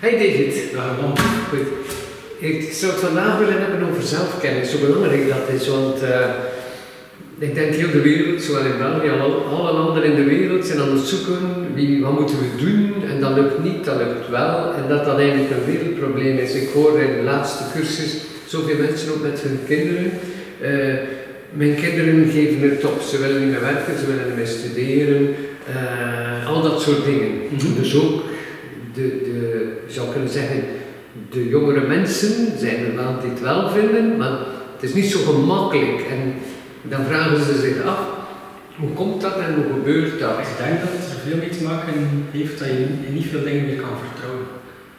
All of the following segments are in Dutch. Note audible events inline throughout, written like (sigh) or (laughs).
Hey David. Dag man. Goed. Ik zou het vandaag willen hebben over zelfkennis, zo belangrijk dat is, want uh, ik denk heel de wereld, zowel in België als alle landen in de wereld, zijn aan het zoeken wie, wat moeten we doen en dat lukt niet, dat lukt wel en dat dat eigenlijk een wereldprobleem is. Ik hoor in de laatste cursus zoveel mensen ook met hun kinderen. Uh, mijn kinderen geven het op, ze willen niet meer werken, ze willen niet meer studeren, uh, al dat soort dingen. Mm -hmm. Dus ook de, de, je zou kunnen zeggen, de jongere mensen zijn er wel die het wel vinden, maar het is niet zo gemakkelijk. En dan vragen ze zich af, hoe komt dat en hoe gebeurt dat? Ik denk dat het er veel mee te maken heeft dat je niet veel dingen meer kan vertrouwen.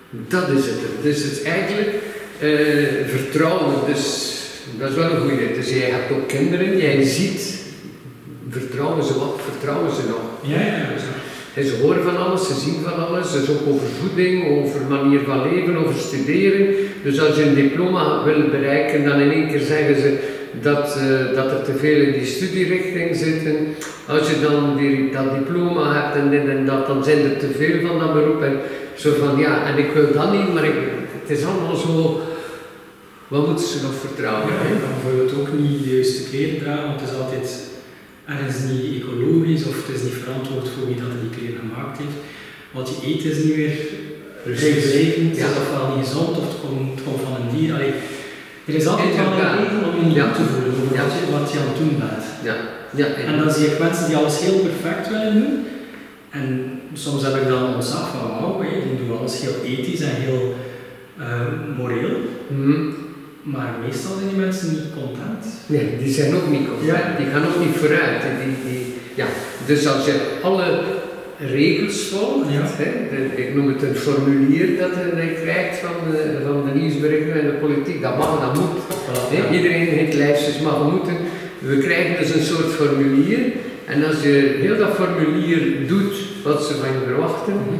Dat is het. Dus het is eigenlijk uh, vertrouwen. Dus dat is wel een goede. Dus jij hebt ook kinderen, jij ziet, vertrouwen ze wat, vertrouwen ze nog? Ja, ja, ja. Ze horen van alles, ze zien van alles, dus ook over voeding, over manier van leven, over studeren. Dus als je een diploma wil bereiken, dan in één keer zeggen ze dat, uh, dat er te veel in die studierichting zitten. Als je dan die, dat diploma hebt en dit en dat, dan zijn er te veel van dat beroep. En zo van ja, en ik wil dat niet, maar ik, het is allemaal zo. Wat moeten ze nog vertrouwen? Ja, je kan bijvoorbeeld ook niet de juiste kleren dragen, want het is altijd ergens niet ecologisch of het is niet verantwoord voor wie dat die kleren gemaakt heeft. Wat je eet is niet meer vrijblijvend, ja. of wel niet gezond of het komt, het komt van een dier. Allee, er is altijd wel een reden om je niet ja. te voelen over ja. wat, je, wat je aan het doen bent. Ja. Ja, en, en dan zie ik mensen die alles heel perfect willen doen. En soms heb ik dan ontzag van wauw, die doen alles heel ethisch en heel uh, moreel. Mm -hmm. Maar meestal zijn die mensen niet content. Nee, die zijn ook niet content. Ja. Die gaan ook niet vooruit. Die, die, ja. Dus als je alle regels volgt, ja. hè, ik noem het een formulier dat je krijgt van de, van de nieuwsberichten en de politiek, dat mag, dat moet. Voilà, ja. Iedereen heeft lijstjes, maar we moeten. We krijgen dus een soort formulier en als je heel dat formulier doet wat ze van je verwachten, Mhm.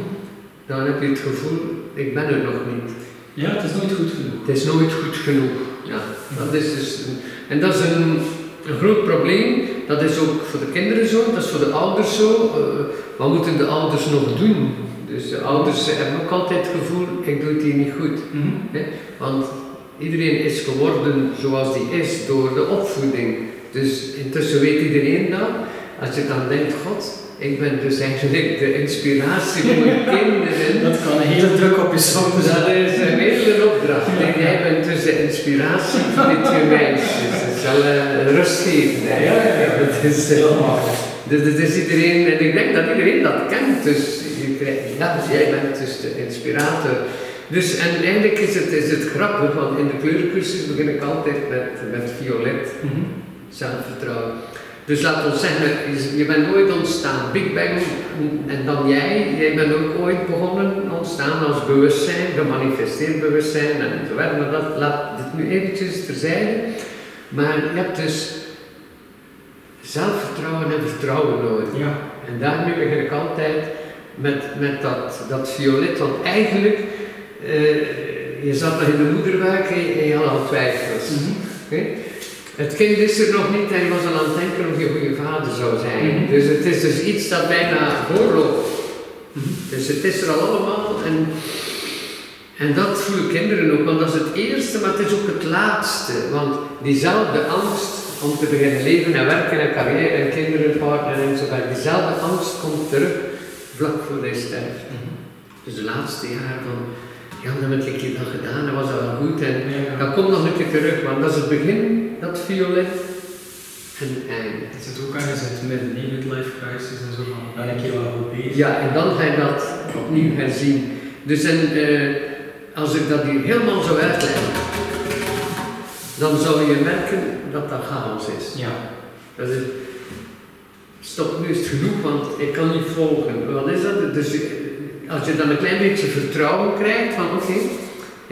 dan heb je het gevoel, ik ben er nog niet. Ja, het is nooit goed genoeg. Het is nooit goed genoeg. Ja, dat is dus een, en dat is een, een groot probleem. Dat is ook voor de kinderen zo, dat is voor de ouders zo. Uh, wat moeten de ouders nog doen? Dus de ouders hebben ook altijd het gevoel, ik doe het hier niet goed. Mhm. Want iedereen is geworden zoals die is door de opvoeding. Dus intussen weet iedereen dat. Als je dan denkt, god, ik ben dus eigenlijk de inspiratie voor mijn kinderen. Dat kan een hele druk op je schouders Dat is een hele opdracht. En jij bent dus de inspiratie voor die twee meisjes. Het zal uh, rust geven. Hè? Ja, ja, ja. (laughs) Dat is, uh, dus, dus, dus iedereen, en ik denk dat iedereen dat kent. Dus, je krijgt, ja, dus jij bent dus de inspirator. Dus en eigenlijk is het, is het grappig, want in de kleurencursus begin ik altijd met, met violet, Mhm. zelfvertrouwen. Dus laat ons zeggen, je bent ooit ontstaan, Big Bang, en dan jij, jij bent ook ooit begonnen ontstaan als bewustzijn, gemanifesteerd bewustzijn en zo verder, maar dat laat dit nu eventjes terzijde. Maar je hebt dus zelfvertrouwen en vertrouwen nodig. Ja. En daarmee begin ik altijd met, met dat, dat violet, want eigenlijk, eh, je zat nog in de moederbuik en je, had al twijfels. Mhm. Het kind is er nog niet en je was al aan het denken of je goede vader zou zijn. Mhm. Dus het is dus iets dat bijna voorloopt. Mhm. Dus het is er al allemaal en, en dat voelen kinderen ook, want dat is het eerste, maar het is ook het laatste. Want diezelfde angst om te beginnen leven en werken en carrière en kinderen, partner en zo verder, diezelfde angst komt terug vlak voor hij sterft. Mhm. Dus de laatste jaren van, ja, dan heb ik dat gedaan, dat was al wel goed en ja. dat komt nog een keer terug, want dat is het begin, dat violet, en het einde. Het zit ook ergens in het midden, midlife crisis en zo van, ben ik hier wel goed bezig? Ja, en dan ga je dat opnieuw herzien. Dus en, eh, als ik dat hier helemaal zou uitleggen, dan zou je merken dat dat chaos is. Ja. Dat is, stop, nu is het genoeg, want ik kan niet volgen. Wat is dat? Dus als je dan een klein beetje vertrouwen krijgt van oké,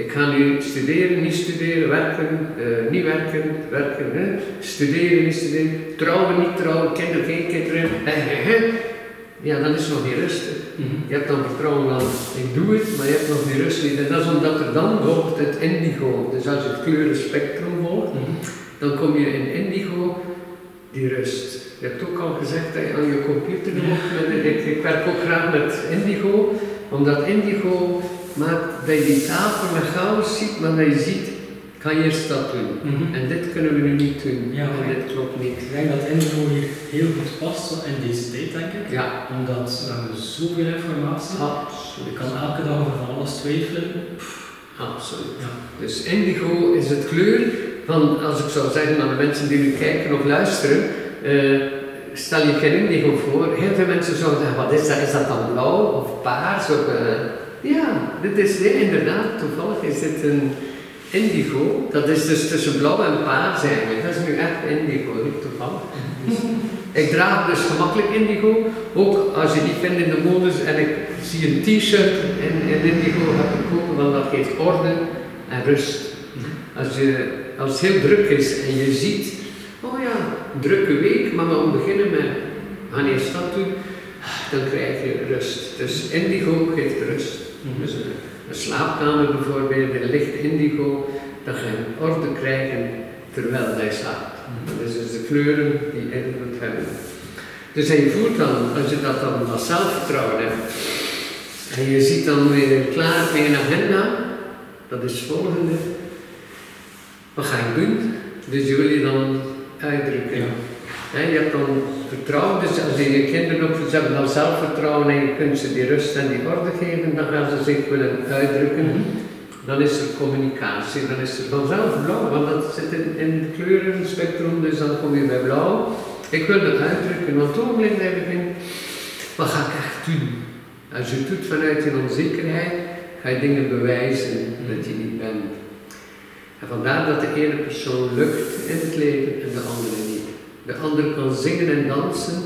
ik ga nu studeren, niet studeren, werken, eh, niet werken, werken, hè? studeren, niet studeren, trouwen, niet trouwen, kinderen, geen kinderen, ja, dan is nog niet rustig. Mhm. Je hebt dan vertrouwen van, ik doe het, maar je hebt nog die rust niet. En dat is omdat er dan volgt het indigo. Dus als je het kleurenspectrum volgt, Mhm. dan kom je in indigo die rust. Je hebt ook al gezegd dat je aan je computer mocht. Met, ik, ik werk ook graag met indigo. Omdat indigo dat je die tafel met chaos ziet, maar je ziet, ga eerst dat doen. Mhm. En dit kunnen we nu niet doen. Ja, en maar- dit klopt niet. Ik denk dat indigo hier heel goed past in deze tijd, denk ik. Ja, Omdat we hebben zoveel informatie. Je absoluut. kan elke dag over van alles twijfelen. Absoluut. Ja. Dus indigo is het kleur van, als ik zou zeggen aan de mensen die nu kijken of luisteren, eh, stel je geen indigo voor. Heel veel mensen zouden zeggen, wat is dat? Is dat dan blauw of paars? Of, eh, ja, dit is nee, inderdaad, toevallig is dit een indigo. Dat is dus tussen blauw en paars eigenlijk. Dat is nu echt indigo, niet toevallig. Dus (laughs) ik draag dus gemakkelijk indigo, ook als je die vindt in de modus en ik zie een t-shirt in, in indigo heb ik kopen, want dat geeft orde en rust. Als, je, als het heel druk is en je ziet, oh ja, drukke week, maar we gaan beginnen met, gaan eerst dat doen, dan krijg je rust. Dus indigo geeft rust. Dus een, een slaapkamer bijvoorbeeld, in licht indigo, ga je orde krijgen terwijl hij slaapt. Dat is dus de kleuren die invloed hebben. Dus en je voelt dan, als je dat dan als zelfvertrouwen hebt, en je ziet dan weer klaar een agenda, dat is het volgende. Wat ga je doen? Dus je wil je dan uitdrukken. Ja. Je hebt dan vertrouwen, dus als je je kinderen ook, ze hebben dan zelfvertrouwen en je kunt ze die rust en die orde geven, dan gaan ze zich willen uitdrukken. Dan is er communicatie, dan is er vanzelf blauw, want dat zit in, in het kleurenspectrum, dus dan kom je bij blauw. Ik wil dat uitdrukken, want toen je begint, wat ga ik echt doen? Als je het doet vanuit je onzekerheid, ga je dingen bewijzen dat je niet bent. En vandaar dat de ene persoon lukt in het leven en de andere niet. De ander kan zingen en dansen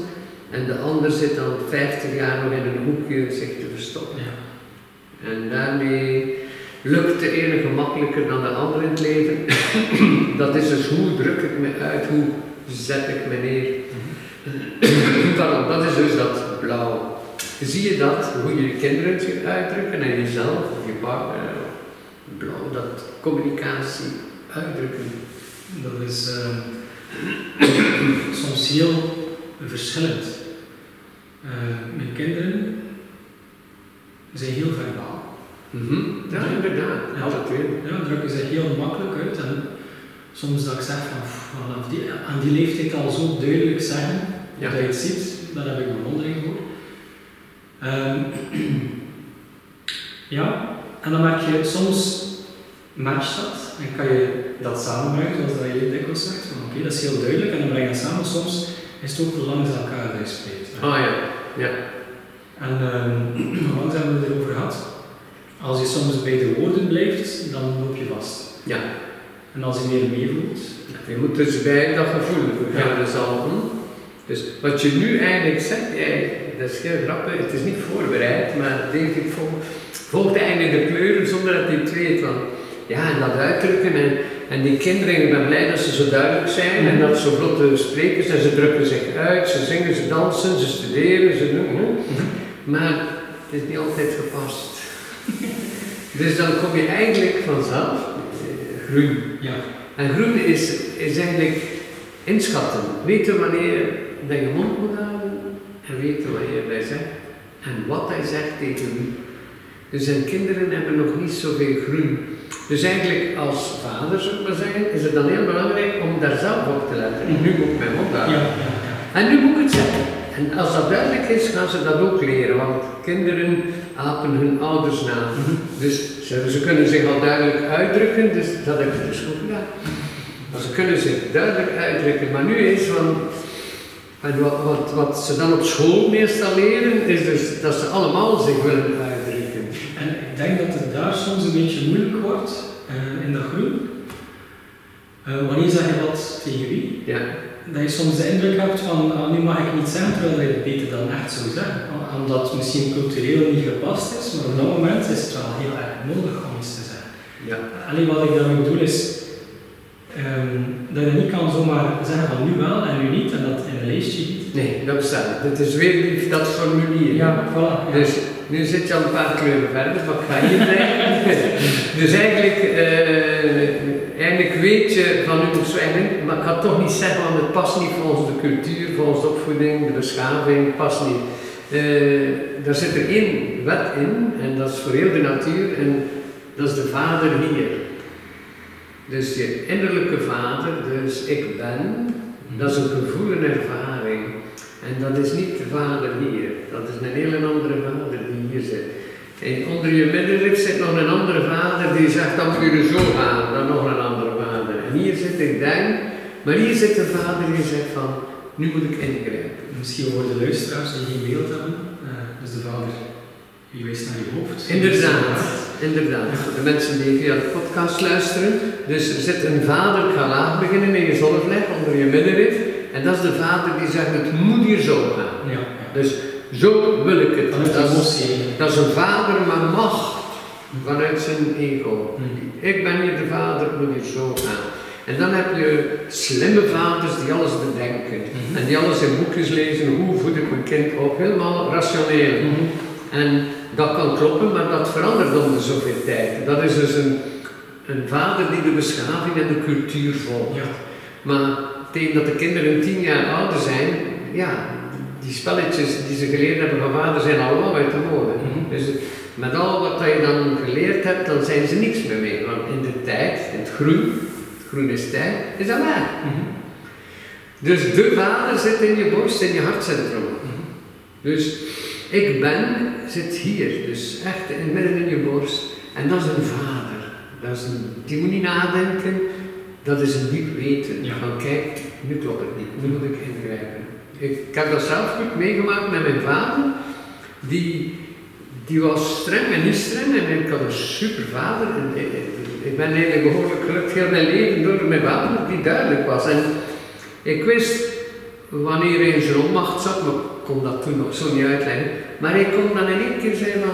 en de ander zit dan 50 jaar nog in een hoekje zich te verstoppen. Ja. En daarmee lukt de ene gemakkelijker dan de ander in het leven. (clears throat) dat is dus hoe druk ik me uit, hoe zet ik me neer. (clears throat) Pardon, dat is dus dat blauw. Zie je dat, hoe je je kinderen uitdrukken en jezelf, of je partner, blauw, dat communicatie uitdrukken. Dat is eh, (clears throat) soms heel verschillend. Eh, mijn kinderen zijn heel verbaal. Mhm. Ja, inderdaad, Ja. altijd weer. Ja, drukken zich heel makkelijk uit. En soms dat ik zeg van vanaf die, aan die leeftijd al zo duidelijk zeggen Ja. dat je het ziet, daar heb ik bewondering voor. Ehm, (clears throat) ja, en dan merk je soms matcht dat en kan je dat samenbrengen, zoals dat je dikwijls zegt. Van oké, dat is heel duidelijk en dan breng je dat samen. Soms is het ook langs elkaar dat je spreekt. Ah ja, ja. En ehm (clears throat) onlangs hebben we het erover gehad. Als je soms bij de woorden blijft, dan loop je vast. ja. En als je meer meevoelt, Je moet dus bij dat gevoel Ja. gaan dus al. hm? Dus wat je nu eigenlijk zegt, jij, dat is heel grappig, het is niet voorbereid, maar denk ik vol, volgt eigenlijk de kleuren zonder dat je het weet. Want, ja, en dat uitdrukken en, en die kinderen, ik ben blij dat ze zo duidelijk zijn en dat ze zo vlotte sprekers en ze drukken zich uit, ze zingen, ze dansen, ze studeren, ze doen. Maar het is niet altijd gepast. (laughs) dus dan kom je eigenlijk vanzelf eh, groen. ja, En groen is, is eigenlijk inschatten. Weten wanneer dat je mond moet houden en weten wanneer hij zegt en wat hij zegt tegen wie. Dus zijn kinderen hebben nog niet zoveel groen. Dus eigenlijk als vader, zou ik maar zeggen, is het dan heel belangrijk om daar zelf op te letten. Nu moet ik mijn mond houden. ja, ja. En nu moet ik het zeggen. En als dat duidelijk is, gaan ze dat ook leren, want kinderen apen hun ouders na. Dus ze, ze kunnen zich al duidelijk uitdrukken, dus dat heb ik dus goed gedaan. Maar ze kunnen zich duidelijk uitdrukken, maar nu is van. En wat, wat, wat ze dan op school meestal leren, is dus dat ze allemaal zich willen uitdrukken. En ik denk dat het daar soms een beetje moeilijk wordt eh, in dat groen. Eh, wanneer zeg je wat tegen wie? Ja, Dat je soms de indruk hebt van, ah, nu mag ik niet zeggen, terwijl je het beter dan echt zou zeggen. Om- Omdat het misschien cultureel niet gepast is, maar op dat moment is het wel heel erg nodig om iets te zeggen. ja. Alleen wat ik daarmee bedoel is, ehm, dat je niet kan zomaar zeggen van nu wel en nu niet, en dat in een lijstje giet. Nee, dat bestaat niet. Het is weer dat formulier. Ja, voilà. Ja. Dus nu zit je al een paar kleuren verder, wat ga je brengen? (laughs) dus eigenlijk, eh, eigenlijk weet je van u moet zwijgen, maar ik kan toch niet zeggen, want het past niet volgens de cultuur, volgens de opvoeding, de beschaving, past niet. eh, daar zit er één wet in en dat is voor heel de natuur en dat is de vader hier. Dus je innerlijke vader, dus ik ben, dat is een gevoel en ervaring. En dat is niet de vader hier, dat is een hele andere vader hier zit. En onder je middenrif zit nog een andere vader die zegt, dan moet je zo gaan, dan nog een andere vader. En hier zit ik denk, maar hier zit een vader die zegt van, nu moet ik ingrijpen. Misschien voor de luisteraars die geen beeld hebben, uh, dus de vader wie wijst naar je hoofd. Inderdaad, inderdaad. Voor de mensen die via de podcast luisteren. Dus er zit een vader, ik ga laag beginnen in je zonnevlek, onder je middenrif. En dat is de vader die zegt, het moet hier zo gaan. Ja. Dus zo wil ik het. Dat is, dat is een vader, maar macht vanuit zijn ego. Mhm. Ik ben hier de vader, het moet hier zo gaan. En dan heb je slimme vaders die alles bedenken. Mhm. En die alles in boekjes lezen, hoe voed ik mijn kind op, helemaal rationeel. Mhm. En dat kan kloppen, maar dat verandert om de zoveel tijd. Dat is dus een, een vader die de beschaving en de cultuur volgt. Ja. Maar tegen dat de kinderen tien jaar ouder zijn, ja, die spelletjes die ze geleerd hebben van vader zijn allemaal uit de mode. Mhm. Dus met al wat je dan geleerd hebt, dan zijn ze niks meer mee. Want in de tijd, in het groen, groen is tijd, is dat waar. Mhm. Dus de vader zit in je borst, in je hartcentrum. Mhm. Dus ik ben zit hier, dus echt in, midden in je borst. En dat is een vader. Dat is een, die moet niet nadenken, dat is een diep weten. Ja. Van kijk, nu klopt het niet, nu moet ik ingrijpen. Ik, heb dat zelf goed meegemaakt met mijn vader. Die, die was streng en niet streng en ik had een super vader. En ik, ik- ben eigenlijk behoorlijk gelukkig heel mijn leven door mijn vader die duidelijk was. En ik wist wanneer hij in zijn onmacht zat, maar ik kon dat toen nog zo niet uitleggen. Maar hij kon dan in één keer zeggen van,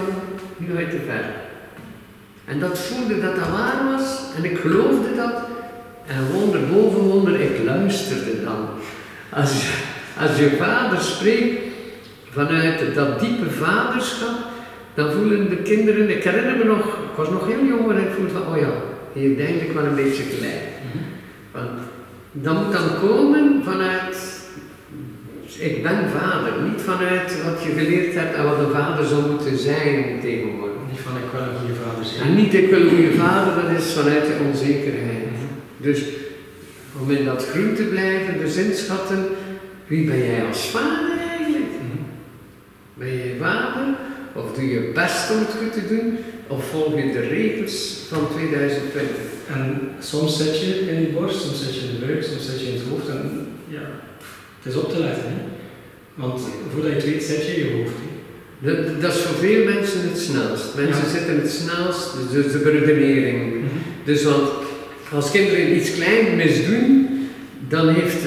nu ga je te ver. En dat voelde dat dat waar was en ik geloofde dat. En wonder boven wonder, ik luisterde dan. Als als je vader spreekt vanuit dat diepe vaderschap, dan voelen de kinderen, ik herinner me nog, ik was nog heel jong en ik voelde van, oh ja, hier denk ik wel een beetje gelijk. Mhm. Want dat moet dan komen vanuit, ik ben vader, niet vanuit wat je geleerd hebt en wat een vader zou moeten zijn tegenwoordig. Niet van ik wil een goede vader zijn. En niet ik wil een goede vader, dat is vanuit de onzekerheid. Mhm. Dus om in dat groen te blijven, dus inschatten, wie ben jij als vader eigenlijk? Mhm. Ben je vader? Of doe je best om het goed te doen? Of volg je de regels van 2020? En soms zet je in je borst, soms zet je in de buik, soms zet je in het hoofd. En ja, het is op te letten. Hè? Want voordat je het weet, zet je in je hoofd. hè. Dat, dat is voor veel mensen het snelst. Mensen Ja. zitten het snelst, dus de beredenering. Mhm. Dus want als kinderen iets klein misdoen, dan heeft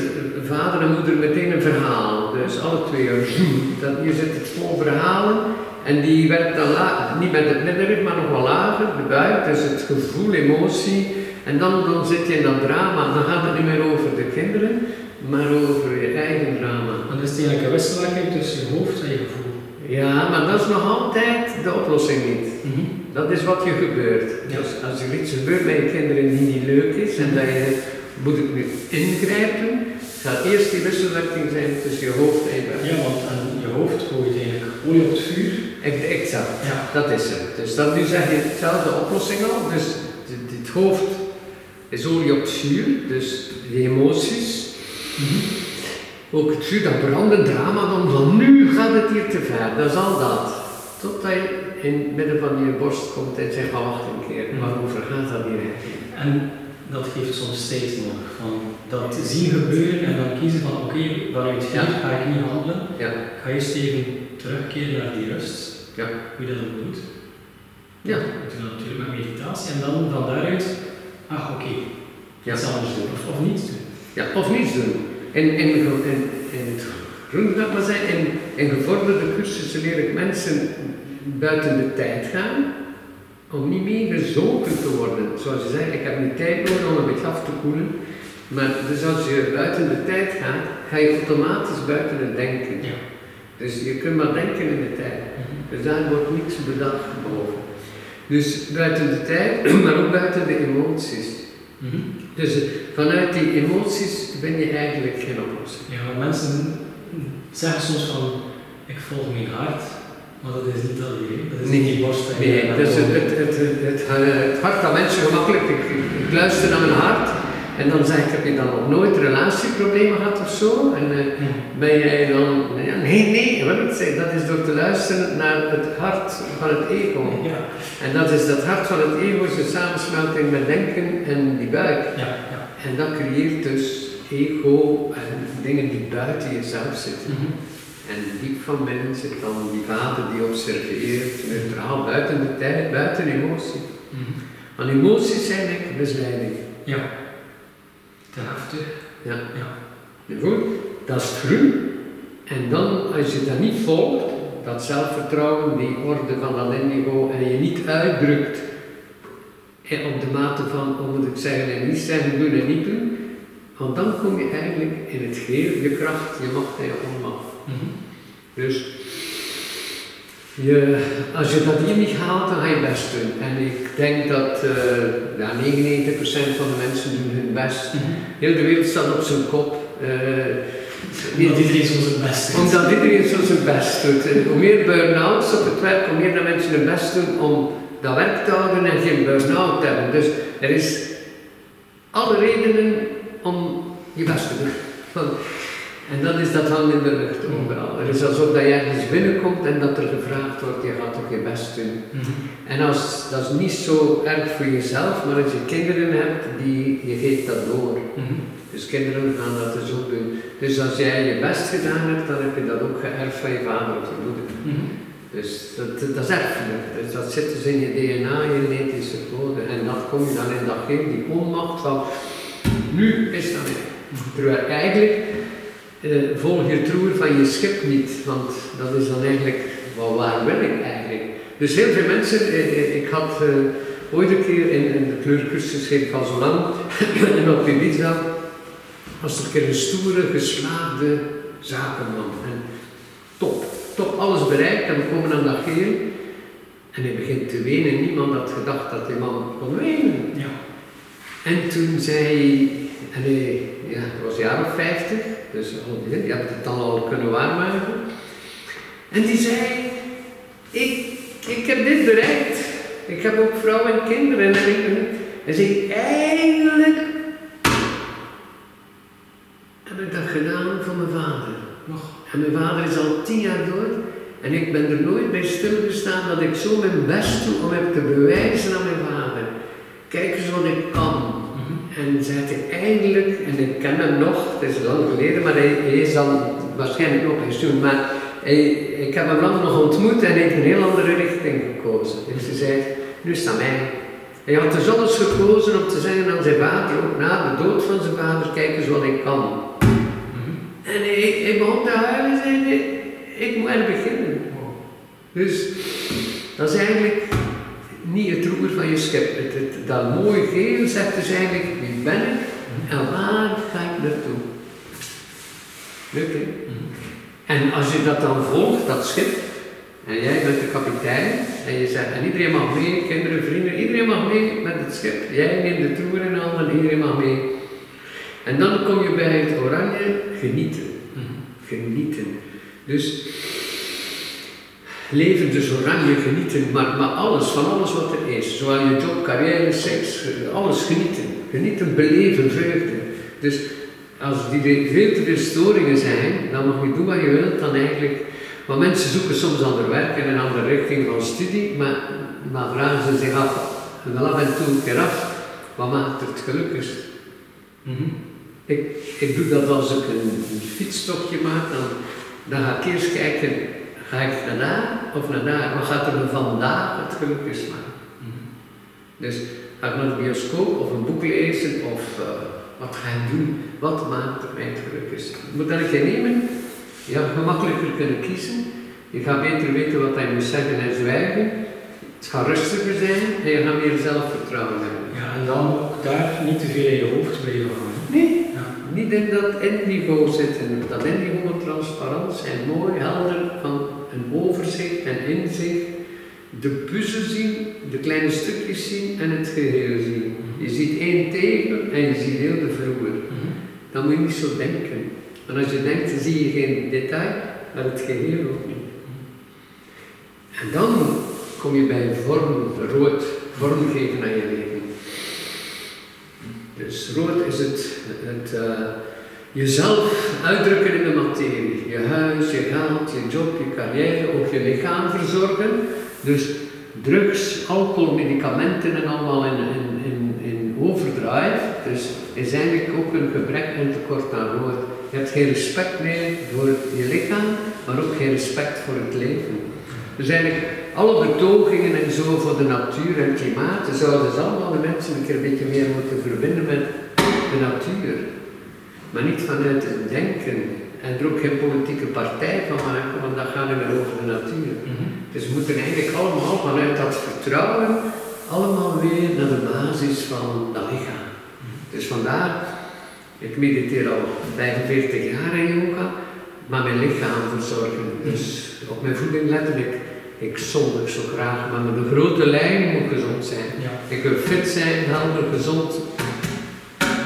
vader en moeder meteen een verhaal. Dus alle twee, zoem, dat, hier zit het vol verhalen. En die werkt dan lager, niet met het middenrif, maar nog wel lager, de buik, dus het gevoel, emotie. En dan, dan zit je in dat drama, dan gaat het niet meer over de kinderen, maar over je eigen drama. Dan is het eigenlijk een wisselwerking tussen je hoofd en je gevoel. Ja, maar dat is nog altijd de oplossing niet. Mhm. Dat is wat je gebeurt. Ja. Dus als er iets gebeurt met je kinderen die niet leuk is en dat je moet ik nu ingrijpen, gaat eerst die wisselwerking zijn tussen je hoofd en je buik. Ja, want aan je hoofd gooit eigenlijk olie op het vuur. Ex- Exact, Ja. dat is het. Dus dat, nu zeg je hetzelfde oplossing al. Dus dit, dit hoofd is olie op het vuur, dus die emoties. Ook het vuur, dat brandend drama, dan van nu gaat het hier te ver, dat is al dat. Totdat je in het midden van je borst komt en zegt van wacht een keer, Mhm. waarover gaat dat hier eigenlijk? En dat geeft soms tijd nodig. Van dat zien gebeuren en dan kiezen van oké, vanuit hier Ja. ga ik niet handelen. Ja, ga eerst even terugkeren naar die rust. Ja. Hoe je dat ook doet. Ja. Ik doe dat natuurlijk met meditatie en dan van daaruit, ach oké, Ja. iets anders doen of, of niets doen. ja of niets doen. In, in, in, in het groen, dat maar zeggen, in, in gevorderde cursussen leer ik mensen buiten de tijd gaan, om niet meer gezogen te worden. Zoals je zei, ik heb nu tijd nodig om een beetje af te koelen. Maar dus als je buiten de tijd gaat, ga je automatisch buiten het denken. Ja. Dus je kunt maar denken in de tijd. Mhm. Dus daar wordt niks bedacht boven. Dus buiten de tijd, (clears throat) maar ook buiten de emoties. Mhm. Dus eh, vanuit die emoties ben je eigenlijk geen oplossing. Ja, maar mensen zeggen soms van, ik volg mijn hart, maar dat is niet alleen. Dat is Nee, niet die borst. Nee, dus het, het, het, het, het, hart van mensen gemakkelijk. Ik, ik luister naar mijn hart en dan zeg ik, heb je dan nog nooit relatieproblemen gehad of zo? En eh, ben jij dan, ja, nee, nee, wat ik zeg, dat is door te luisteren naar het hart van het ego. Ja, En dat is dat hart van het ego, is de samensmelting met denken en die buik. ja, ja. En dat creëert dus ego en dingen die buiten jezelf zitten. Mhm. En diep van binnen zit dan die vader die observeert, neutraal, buiten de tijd, buiten emotie. Mhm. Want emoties zijn eigenlijk misleiding. Ja. De helft. Ja. Ja. Goed, dat is groen. En dan, als je dat niet volgt, dat zelfvertrouwen, die orde van dat indigo, en je niet uitdrukt eh, op de mate van, hoe moet ik zeggen, en niet zeggen, doen en niet doen, want dan kom je eigenlijk in het geheel, je kracht, je macht en je onmacht. Mhm. Dus je, als je dat hier niet haalt, dan ga je best doen. En ik denk dat eh ja, 99% van de mensen doen hun best. Mhm. Heel de wereld staat op zijn kop. Eh, Omdat iedereen zo zijn best doet. omdat iedereen zo zijn best doet. Eh, Hoe meer burn-outs op het werk, hoe meer mensen hun best doen om dat werk te houden en geen burn-out te hebben. Dus er is alle redenen om je best te doen. Van- En dat is dat hangt in de lucht overal. Het is alsof dat je ergens binnenkomt en dat er gevraagd wordt, je gaat toch je best doen. Mhm. En als, dat is niet zo erg voor jezelf, maar als je kinderen hebt, die, je geeft dat door. Mhm. Dus kinderen gaan dat dus ook doen. Dus als jij je best gedaan hebt, dan heb je dat ook geërfd van je vader of je moeder. Mhm. Dus dat, dat is erfelijk. Dus dat zit dus in je DNA, je genetische code. En dat kom je dan in dat geen, die onmacht van, nu is dat weer. Terwijl eigenlijk eh, volg je het van je schip niet, want dat is dan eigenlijk, wel waar wil ik eigenlijk? Dus heel veel mensen, eh, eh, ik had eh, ooit een keer in, in de kleurcursus, geef ik al zo lang, (coughs) en op Ibiza, was er een keer een stoere, geslaagde zakenman. En top, top alles bereikt en we komen aan dat geel. En hij begint te wenen. Niemand had gedacht dat die man kon wenen. Ja. En toen zei hij ja, hij was of 50, dus je hebt het dan al kunnen waarmaken. En die zei, ik, ik heb dit bereikt. Ik heb ook vrouw en kinderen. En ik, en zei, eindelijk heb ik dat gedaan voor mijn vader. Nog. En mijn vader is al tien jaar dood. En ik ben er nooit bij stilgestaan dat ik zo mijn best doe om hem te bewijzen aan mijn vader. Kijk eens wat ik kan. En zei hij eindelijk, en ik ken hem nog, het is lang geleden, maar hij, hij is dan waarschijnlijk nog pensioen. Maar hij, ik heb hem lang nog ontmoet en hij heeft een heel andere richting gekozen. Dus hij zei, nu aan mij. Hij had dus alles gekozen om te zeggen aan zijn vader, ook na de dood van zijn vader, kijk eens wat ik kan. Mhm. En hij, hij begon te huilen en zei, nee, ik moet er beginnen. Dus dat is eigenlijk niet het roer van je schip. Het, het- dat mooie geel zegt dus eigenlijk wie ben ik en waar ga ik naartoe. Leuk hè? Mhm. En als je dat dan volgt, dat schip, en jij bent de kapitein, en je zegt, en iedereen mag mee, kinderen, vrienden, iedereen mag mee met het schip. Jij neemt de toer in handen en iedereen mag mee. En dan kom je bij het oranje genieten. Mhm. Genieten. Dus leven dus oranje genieten, maar, maar alles, van alles wat er is. Zowel je job, carrière, seks, alles genieten. Genieten, beleven, vreugde. Dus als die veel te veel storingen zijn, dan mag je doen wat je wilt, dan eigenlijk... Want mensen zoeken soms ander werk in een andere richting van studie, maar, maar vragen ze zich af, wel af en toe een keer af, wat maakt het gelukkigst? Mhm. Ik, ik doe dat als ik een, een fietstochtje maak, dan, dan ga ik eerst kijken, ga ik naar daar of naar daar? Wat gaat er me vandaag het gelukkigst maken? Mhm. Dus ga ik naar de bioscoop of een boek lezen of eh, wat ga ik doen? Wat maakt mij het gelukkigst? Moet dat keer nemen? Ja, gemakkelijker kunnen kiezen. Je gaat beter weten wat hij moet zeggen en zwijgen. Het gaat rustiger zijn en je gaat meer zelfvertrouwen hebben. Ja, en dan ook daar niet te veel in je hoofd blijven hangen. Nee. Niet in dat indigo zitten. Dat indigo transparant zijn, mooi, helder, van een overzicht en inzicht. De puzzel zien, de kleine stukjes zien en het geheel zien. Je ziet één tegel en je ziet heel de vloer. Mhm. Dan moet je niet zo denken. En als je denkt, dan zie je geen detail. met het geheel ook niet. En dan kom je bij vorm, rood, vormgeven aan je leven. Dus rood is het, het uh, jezelf uitdrukken in de materie. Je huis, je geld, je job, je carrière, ook je lichaam verzorgen. Dus drugs, alcohol, medicamenten en allemaal in, in, in, in overdrive. Dus is eigenlijk ook een gebrek en tekort aan rood. Je hebt geen respect meer voor je lichaam, maar ook geen respect voor het leven. Dus eigenlijk alle betogingen en zo voor de natuur en klimaat, zouden ze allemaal de mensen een keer een beetje meer moeten verbinden met de natuur. Maar niet vanuit het denken. En er ook geen politieke partij van maken, want dat gaat niet meer over de natuur. Mhm. Dus we moeten eigenlijk allemaal vanuit dat vertrouwen allemaal weer naar de basis van dat lichaam. Dus vandaar, ik mediteer al 45 jaar in yoga, maar mijn lichaam verzorgen. Dus op mijn voeding letten, ik, ik zondig zo graag, maar met een grote lijn moet gezond zijn. Ja. Ik wil fit zijn, helder, gezond.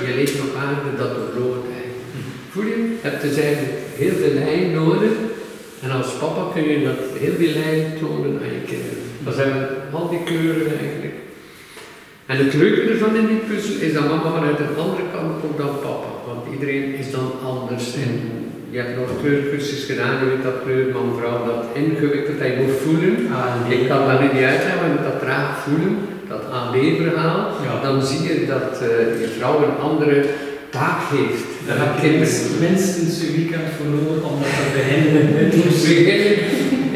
Je leeft op aarde, dat doorloopt eigenlijk. Voel je? Je hebt dus eigenlijk heel veel lijn nodig. En als papa kun je dat heel die lijn tonen aan je kinderen. Dat zijn al die kleuren eigenlijk. En het leuke ervan in die puzzel is dat mama vanuit een andere kant komt dan papa. Want iedereen is dan anders. En je hebt nog kleurcursus gedaan, je weet dat kleur, man, vrouw, dat ingewikkeld, dat je moet voelen. Ah, Ik kan dat niet uitleggen, maar je moet dat traag voelen, dat AB-verhaal. Ja. Dan zie je dat je vrouw een andere taak heeft. Daar dan heb je minstens een weekend voor nodig om dat te beginnen. (laughs)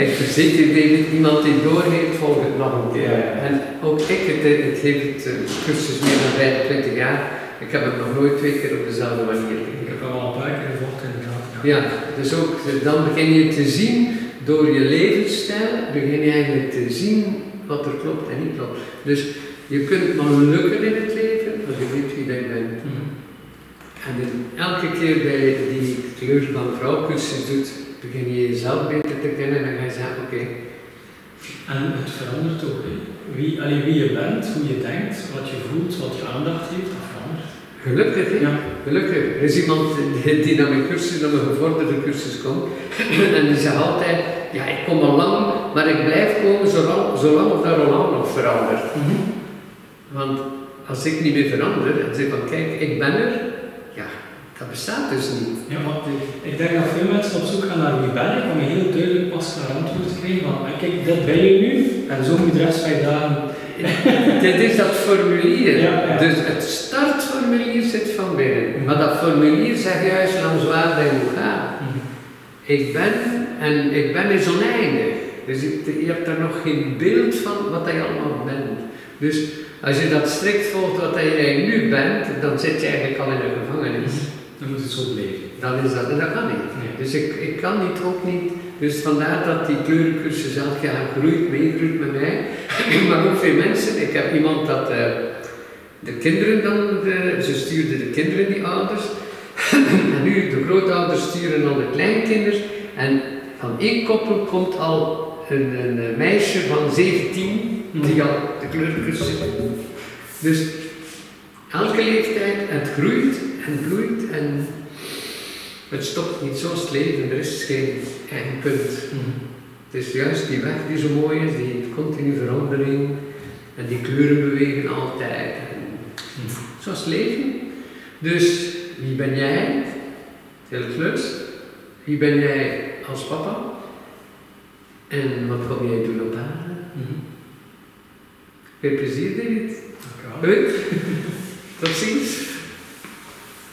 Ik verzeker David, iemand die doorheeft, volgt het nog een keer. Ja. En ook ik, het, het heeft het eh, cursus meer dan 25 jaar. Ik heb het nog nooit twee keer op dezelfde manier Ik gedaan. heb al een paar keer gevolgd inderdaad. Ja, dus ook, dan begin je te zien, door je levensstijl, begin je eigenlijk te zien wat er klopt en niet klopt. Dus je kunt maar lukken in het leven als je weet wie je bent. Mhm. En elke keer bij die kleur van vrouwcursus doet, begin je jezelf beter te kennen en dan ga je zeggen, oké, En het verandert ook. Wie, allee, wie je bent, hoe je denkt, wat je voelt, wat je aandacht heeft, dat gelukkig? Ja. Gelukkig. Er is iemand die, naar mijn cursus, naar mijn gevorderde cursus komt (laughs) en die zegt altijd, ja ik kom al lang, maar ik blijf komen zolang, zolang of dat Roland nog verandert. Want als ik niet meer verander en zeg van kijk, ik ben er, ja, dat bestaat dus niet. Ja, maar ik denk dat veel mensen op zoek gaan naar wie ben ik, om je heel duidelijk pas naar antwoord te krijgen van, kijk, dit ben je nu, en zo moet de rest van je dagen. (laughs) Dit is dat formulier. Ja, ja. Dus het startformulier zit van binnen. Maar dat formulier zegt juist langs waar dat je moet gaan. Ik ben en ik ben is oneindig. Dus je, hebt daar nog geen beeld van wat je allemaal bent. Dus als je dat strikt volgt wat eigenlijk nu bent, dan zit je eigenlijk al in een gevangenis. Dan moet het zo blijven. Dan is dat, en dat kan niet. Nee. Dus ik, ik kan niet, ook niet. Dus vandaar dat die kleurencursus elk jaar groeit, meegroeit met mij. (laughs) maar ook veel mensen. Ik heb iemand dat eh, de kinderen dan, de, ze stuurden de kinderen die ouders. (laughs) en nu de grootouders sturen dan de kleinkinderen. En van één koppel komt al een, een eh, meisje van 17 die al de kleurencursus zit. Dus elke leeftijd, het groeit en bloeit en het stopt niet zo het leven, er is geen eindpunt. Het is juist die weg die zo mooi is, die continue verandering en die kleuren bewegen altijd. En zo is het leven. Dus wie ben jij? Heel leukst. Wie ben jij als papa? En wat kom jij doen op aarde? Veel plezier, David. Dankjewel. Goed. (laughs) Tot ziens.